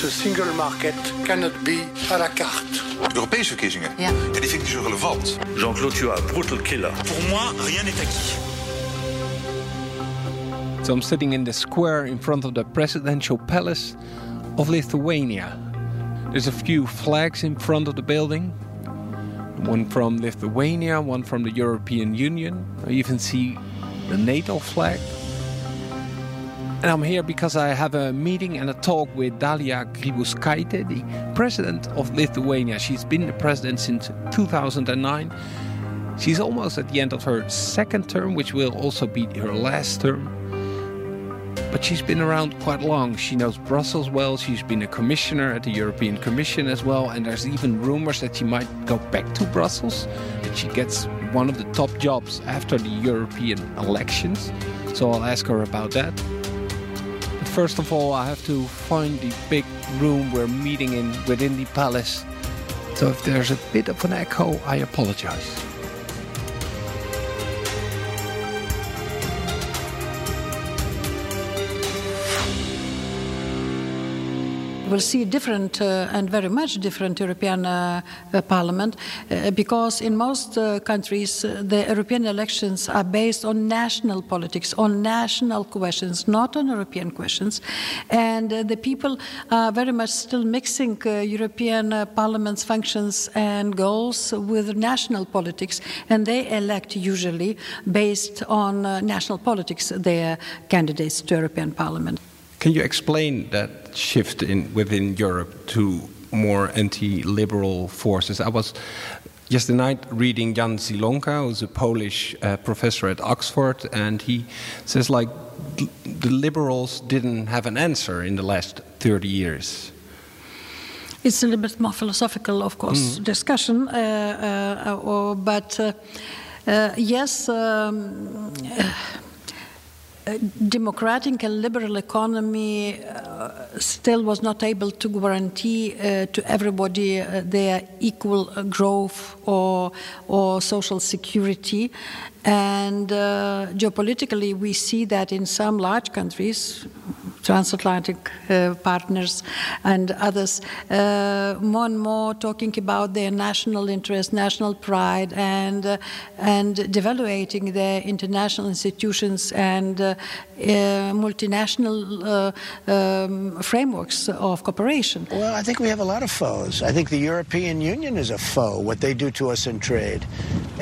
The single market cannot be à la carte. Europese verkiezingen? Ja. die vind ik niet zo relevant. Jean-Claude, tu as un brutal killer. Pour moi, rien n'est acquis. So I'm sitting in the square in front of the presidential palace of Lithuania. There's a few flags in front of the building. One from Lithuania, one from the European Union. I even see the NATO flag. And I'm here because I have a meeting and a talk with Dalia Grybauskaitė, the president of Lithuania. She's been the president since 2009. She's almost at the end of her second term, which will also be her last term. But she's been around quite long. She knows Brussels well. She's been a commissioner at the European Commission as well. And there's even rumors that she might go back to Brussels, that she gets one of the top jobs after the European elections. So I'll ask her about that. First of all, I have to find the big room we're meeting in within the palace. So if there's a bit of an echo, I apologize. Will see different uh, and very much different European uh, uh, Parliament uh, because in most uh, countries uh, the European elections are based on national politics, on national questions, not on European questions, and the people are very much still mixing European Parliament's functions and goals with national politics, and they elect usually based on national politics their candidates to European Parliament. Can you explain that shift in within Europe to more anti-liberal forces? I was yesterday night reading Jan Zielonka, who's a Polish uh, professor at Oxford, and he says like the liberals didn't have an answer in the last 30 years. It's a little bit more philosophical, of course, mm. discussion, uh, uh, or, but uh, uh, yes. Um, democratic and liberal economy uh, still was not able to guarantee uh, to everybody uh, their equal uh, growth or, or social security. And uh, geopolitically, we see that in some large countries, transatlantic uh, partners and others, uh, more and more talking about their national interest, national pride, and uh, and devaluating their international institutions and uh, uh, multinational uh, um, frameworks of cooperation. Well, I think we have a lot of foes. I think the European Union is a foe. What they do to us in trade.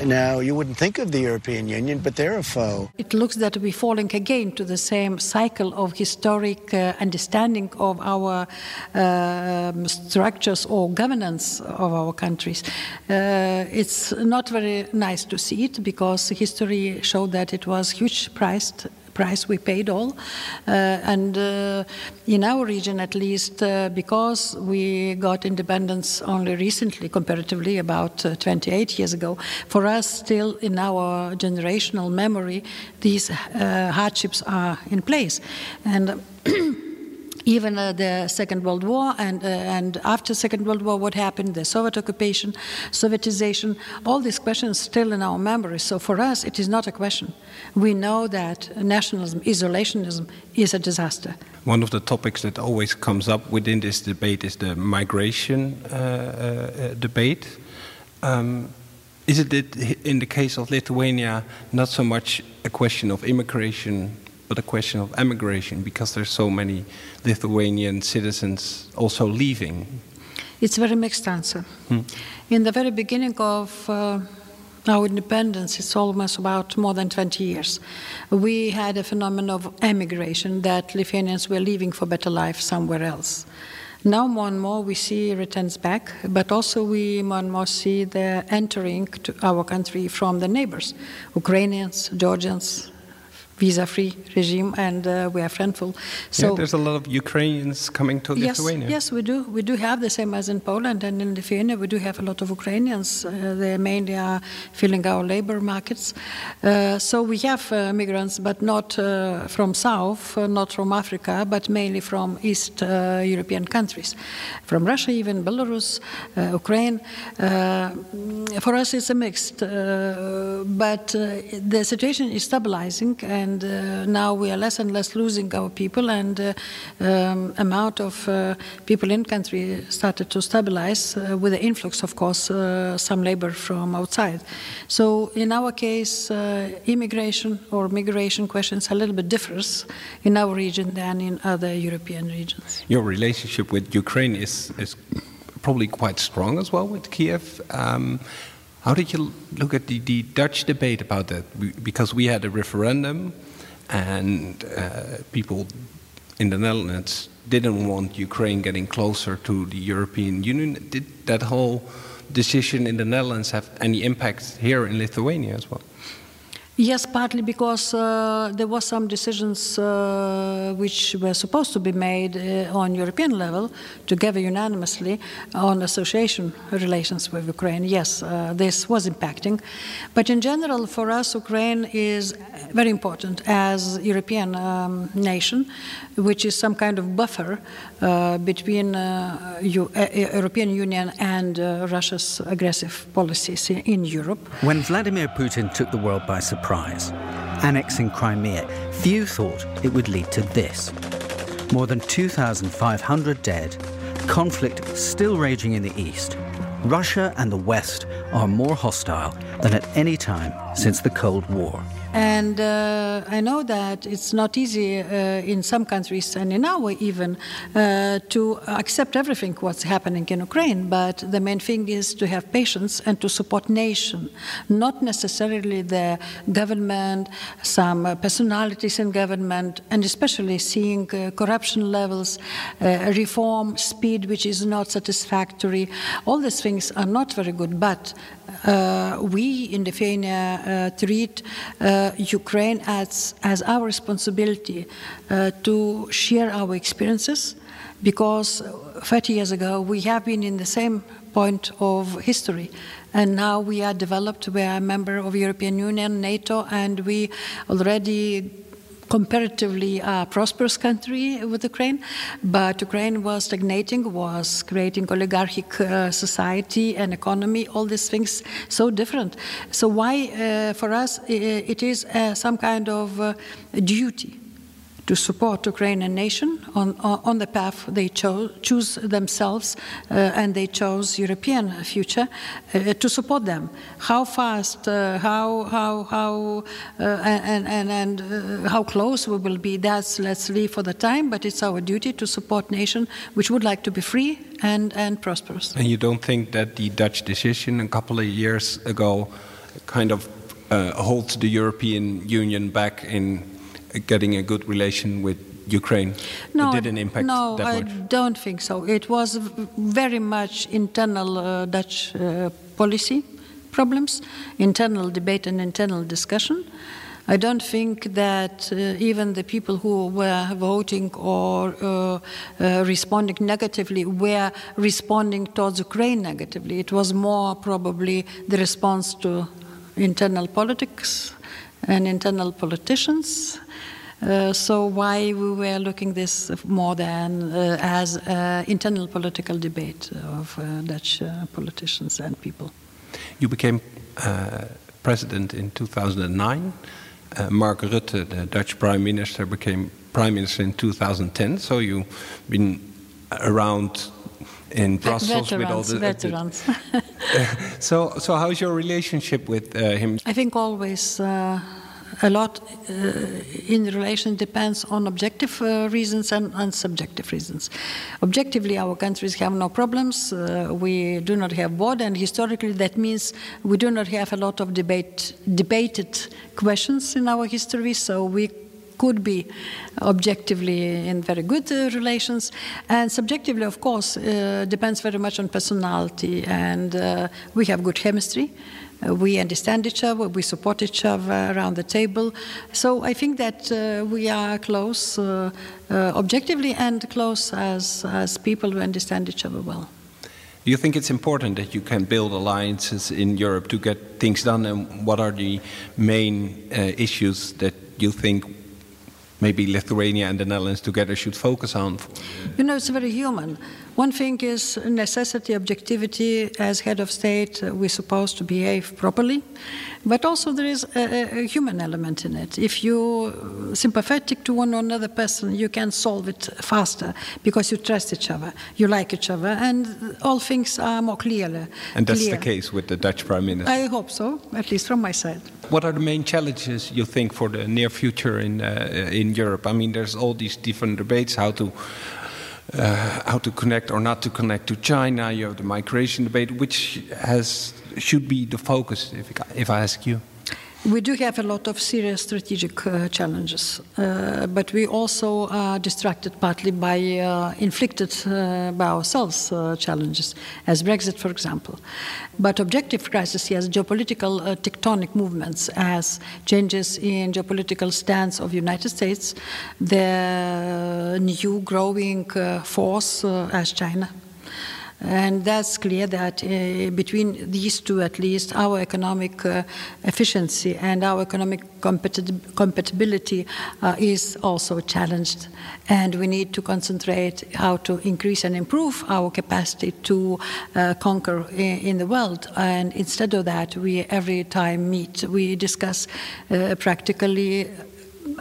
Now, you wouldn't think of the European Union, but they're a foe. It looks that we're falling again to the same cycle of historic uh, understanding of our uh, structures or governance of our countries. Uh, it's not very nice to see it because history showed that it was huge priced price we paid all. Uh, and uh, in our region, at least, uh, because we got independence only recently, comparatively about 28 years ago, for us, still in our generational memory, these hardships are in place. And even uh, the Second World War and, uh, and after Second World War, what happened, the Soviet occupation, Sovietization, all these questions still in our memory. So for us, it is not a question. We know that nationalism, isolationism is a disaster. One of the topics that always comes up within this debate is the migration uh, uh debate. Um, is it in the case of Lithuania not so much a question of immigration but a question of emigration because there's so many Lithuanian citizens also leaving? It's a very mixed answer. Hmm. In the very beginning of uh, our independence, it's almost about more than 20 years, we had a phenomenon of emigration that Lithuanians were leaving for better life somewhere else. Now more and more we see returns back, but also we more and more see the entering to our country from the neighbors, Ukrainians, Georgians, visa-free regime, and uh, we are friendful. So yeah, there's a lot of Ukrainians coming to yes, Lithuania. Yes, we do. We do have the same as in Poland and in Lithuania. We do have a lot of Ukrainians. Uh, they mainly are filling our labor markets. Uh, so we have uh, migrants, but not uh, from south, uh, not from Africa, but mainly from East European countries, from Russia, even Belarus, Ukraine. for us, it's a mixed, but the situation is stabilizing. And and uh, now we are less and less losing our people, and uh, um, amount of uh, people in country started to stabilize with the influx, of course, some labor from outside. So in our case, immigration or migration questions a little bit differs in our region than in other European regions. Your relationship with Ukraine is, is probably quite strong as well with Kiev. Um, how did you look at the, the Dutch debate about that? Because we had a referendum and uh, people in the Netherlands didn't want Ukraine getting closer to the European Union. Did that whole decision in the Netherlands have any impact here in Lithuania as well? Yes, partly because uh, there were some decisions uh, which were supposed to be made uh, on European level, together unanimously, on association relations with Ukraine. Yes, uh, this was impacting, but in general, for us, Ukraine is very important as European um, nation, which is some kind of buffer uh, between uh, U- European Union and Russia's aggressive policies in Europe. When Vladimir Putin took the world by surprise Annexing Crimea, few thought it would lead to this. More than 2,500 dead, conflict still raging in the east. Russia and the West are more hostile than at any time since the Cold War. And uh, I know that it's not easy uh, in some countries and in our even uh, to accept everything what's happening in Ukraine. But the main thing is to have patience and to support nation, not necessarily the government, some personalities in government, and especially seeing uh, corruption levels, uh, reform speed which is not satisfactory. All these things are not very good. But uh, we in Lithuania uh, treat uh, Ukraine as, as our responsibility to share our experiences because 30 years ago we have been in the same point of history and now we are developed we are a member of european union nato and we already comparatively a prosperous country with Ukraine, but Ukraine was stagnating, was creating oligarchic uh, society and economy, all these things so different. So why, uh, for us, it is uh, some kind of uh, duty to support Ukrainian nation on, on the path they cho- choose themselves uh, and they chose European future uh, to support them. How fast, uh, how how how and and and how close we will be. That's let's leave for the time. But it's our duty to support nation which would like to be free and and prosperous. And you don't think that the Dutch decision a couple of years ago kind of uh, holds the European Union back in getting a good relation with Ukraine? No, it didn't impact no, that much. I don't think so. It was very much internal uh, Dutch uh, policy problems, internal debate and internal discussion. I don't think that uh, even the people who were voting or uh, uh, responding negatively were responding towards Ukraine negatively. It was more probably the response to internal politics and internal politicians uh, so why we were looking this more than uh, as uh, internal political debate of uh, Dutch uh, politicians and people. You became president in 2009. Mark Rutte, the Dutch prime minister, became prime minister in 2010. So you've been around in Brussels veterans, with all the veterans. so, so how's your relationship with him? I think always a lot uh, in relation depends on objective uh, reasons and, and, subjective reasons. Objectively, our countries have no problems. Uh, we do not have war, and historically, that means we do not have a lot of debate, debated questions in our history. So we could be objectively in very good uh, relations. And subjectively, of course, uh, depends very much on personality. And uh, we have good chemistry. Uh, we understand each other, we support each other around the table. So I think that uh, we are close uh, uh, objectively and close as, as people who understand each other well. Do you think it's important that you can build alliances in Europe to get things done? And what are the main uh, issues that you think maybe Lithuania and the Netherlands together should focus on? You know, it's very human One thing is necessity, objectivity. As head of state, uh, we're supposed to behave properly, but also there is a, a, human element in it. If you're sympathetic to one or another person, you can solve it faster because you trust each other, you like each other, and all things are more clear. And that's clear. the case with the Dutch Prime Minister. I hope so, at least from my side. What are the main challenges you think for the near future in uh, in Europe? I mean, there's all these different debates how to uh, how to connect or not to connect to China. You have the migration debate, which has should be the focus. If, if I ask you. We do have a lot of serious strategic uh, challenges, uh, but we also are distracted partly by uh, inflicted uh, by ourselves uh, challenges, as Brexit, for example. But objective crisis, yes, geopolitical uh, tectonic movements, as changes in geopolitical stance of United States, the new growing force as China. And that's clear that uh, between these two, at least, our economic uh, efficiency and our economic compatibility uh, is also challenged. And we need to concentrate how to increase and improve our capacity to uh, conquer in, in, the world. And instead of that, we every time meet, we discuss uh, practically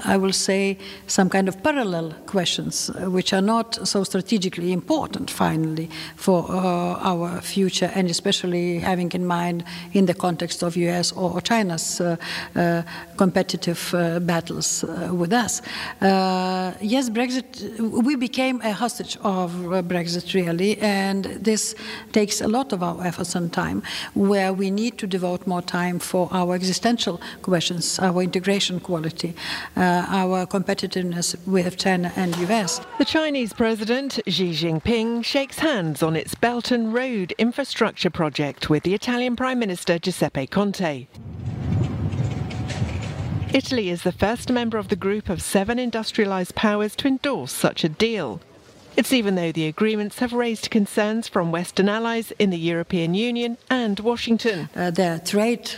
I will say, some kind of parallel questions, uh, which are not so strategically important, finally, for uh, our future, and especially having in mind in the context of US or China's uh, competitive battles with us. yes, Brexit, we became a hostage of Brexit, really, and this takes a lot of our efforts and time, where we need to devote more time for our existential questions, our integration quality uh, our competitiveness with China and US. The Chinese President Xi Jinping shakes hands on its Belt and Road infrastructure project with the Italian Prime Minister Giuseppe Conte. Italy is the first member of the group of seven industrialised powers to endorse such a deal. It's even though the agreements have raised concerns from Western allies in the European Union and Washington. Uh, the trade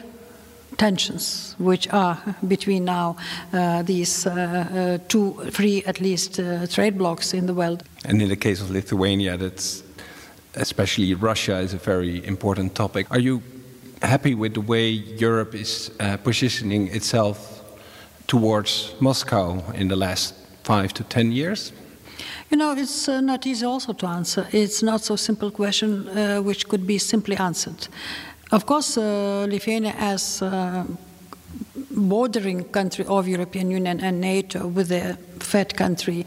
tensions which are between now uh, these uh, uh, two, three at least uh, trade blocks in the world. And in the case of Lithuania, that's especially Russia is a very important topic. Are you happy with the way Europe is uh, positioning itself towards Moscow in the last five to ten years? You know, it's uh, not easy also to answer. It's not so simple question uh, which could be simply answered. Of course, uh, Lithuania as uh, bordering country of European Union and NATO with a fed country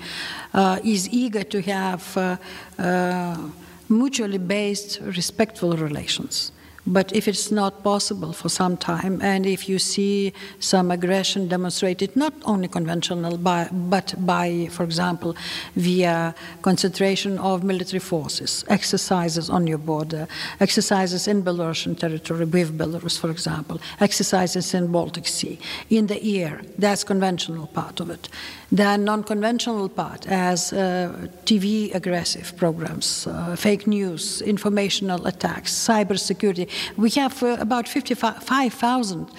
uh, is eager to have uh, uh, mutually based respectful relations. But if it's not possible for some time, and if you see some aggression demonstrated not only conventional, by, but by, for example, via concentration of military forces, exercises on your border, exercises in Belarusian territory with Belarus, for example, exercises in Baltic Sea, in the air, that's conventional part of it. The non-conventional part, as uh, TV aggressive programs, uh, fake news, informational attacks, cybersecurity, we have uh, about 55,000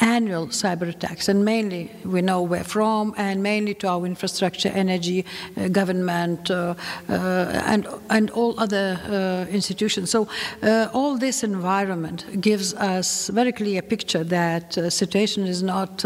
annual cyber attacks, and mainly we know where from, and mainly to our infrastructure, energy, uh, government, uh, uh, and and all other uh, institutions. So uh, all this environment gives us very clear picture that uh, situation is not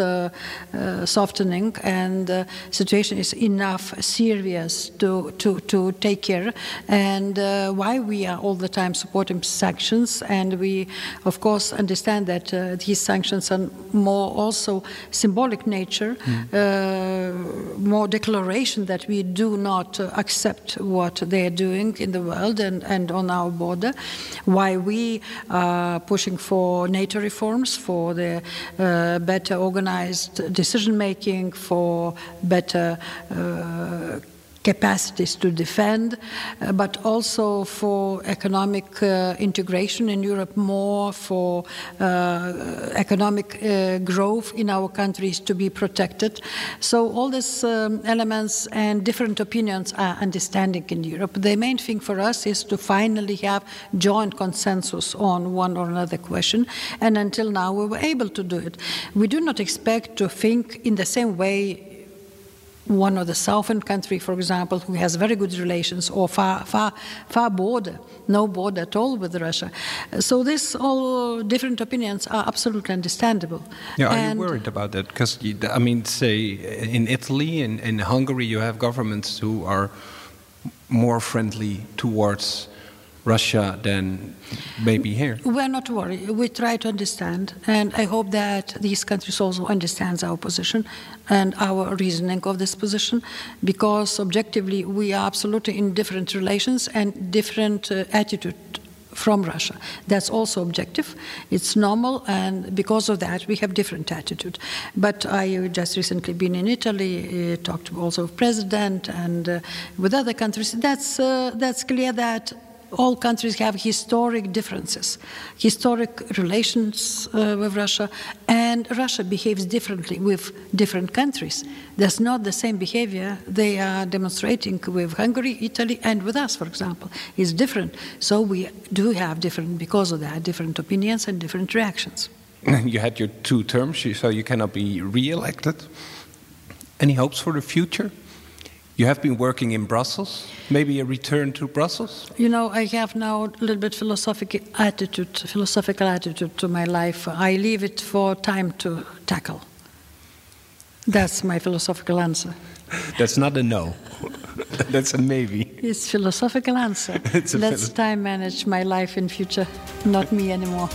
softening, and situation is enough serious to to to take care. And why we are all the time supporting sanctions, and we of course understand that these sanctions are more also symbolic nature, mm. uh, more declaration that we do not uh, accept what they are doing in the world and, and on our border. Why we are pushing for NATO reforms, for the uh, better organized decision making, for better uh, capacities to defend, uh, but also for economic uh, integration in Europe, more for uh, economic uh, growth in our countries to be protected. So all these um, elements and different opinions are understanding in Europe. The main thing for us is to finally have joint consensus on one or another question, and until now we were able to do it. We do not expect to think in the same way one of the southern country, for example, who has very good relations or far, far, far border, no border at all with Russia. So these all different opinions are absolutely understandable. Yeah, are And- you worried about that? Because I mean, say in Italy and in Hungary, you have governments who are more friendly towards Russia than maybe here. We're not worried. We try to understand, and I hope that these countries also understands our position and our reasoning of this position, because objectively we are absolutely in different relations and different uh, attitude from Russia. That's also objective. It's normal, and because of that, we have different attitude. But I just recently been in Italy, uh, talked also with president and uh, with other countries. That's uh, that's clear that all countries have historic differences, historic relations uh, with Russia, and Russia behaves differently with different countries. That's not the same behavior they are demonstrating with Hungary, Italy, and with us, for example. It's different. So we do have different, because of that, different opinions and different reactions. you had your two terms, so you cannot be re-elected. Any hopes for the future? You have been working in Brussels. Maybe a return to Brussels. You know, I have now a little bit philosophical attitude, philosophical attitude to my life. I leave it for time to tackle. That's my philosophical answer. That's not a no. That's a maybe. It's philosophical answer. It's a Let's philo- time manage my life in future, not me anymore.